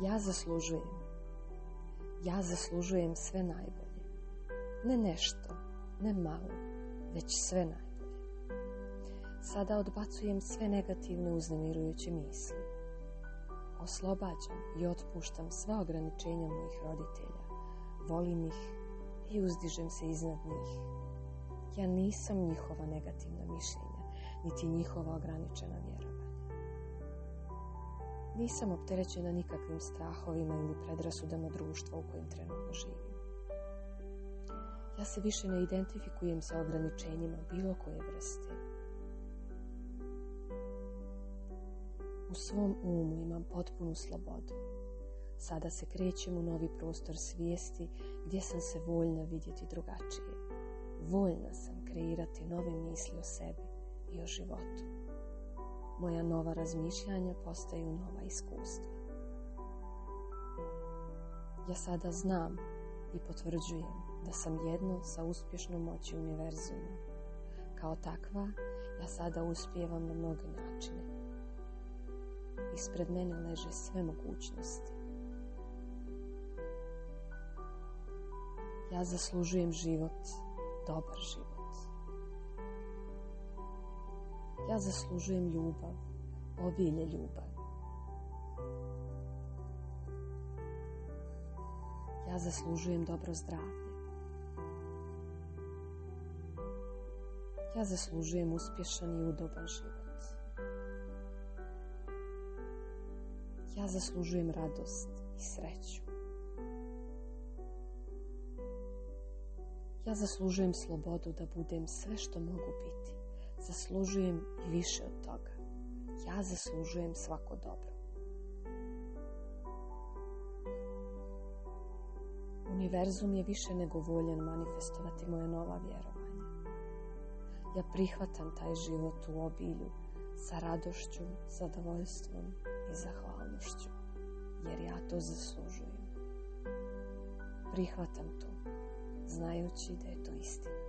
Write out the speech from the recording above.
ja zaslužujem. Ja zaslužujem sve najbolje. Ne nešto, ne malo, već sve najbolje. Sada odbacujem sve negativne uznemirujuće misli. Oslobađam i otpuštam sva ograničenja mojih roditelja. Volim ih i uzdižem se iznad njih. Ja nisam njihova negativna mišljenja, niti njihova ograničena vjera nisam opterećena nikakvim strahovima ili predrasudama društva u kojem trenutno živim. Ja se više ne identifikujem sa ograničenjima bilo koje vrste. U svom umu imam potpunu slobodu. Sada se krećem u novi prostor svijesti gdje sam se voljna vidjeti drugačije. Voljna sam kreirati nove misli o sebi i o životu moja nova razmišljanja postaju nova iskustva. Ja sada znam i potvrđujem da sam jedno sa uspješnom moći univerzuma. Kao takva, ja sada uspijevam na mnoge načine. Ispred mene leže sve mogućnosti. Ja zaslužujem život, dobar život. Ja zaslužujem ljubav, obilje ljubavi. Ja zaslužujem dobro zdravlje. Ja zaslužujem uspješan i udoban život. Ja zaslužujem radost i sreću. Ja zaslužujem slobodu da budem sve što mogu biti zaslužujem i više od toga. Ja zaslužujem svako dobro. Univerzum je više nego voljen manifestovati moje nova vjerovanja. Ja prihvatam taj život u obilju sa radošću, zadovoljstvom i zahvalnošću, jer ja to zaslužujem. Prihvatam to, znajući da je to istina.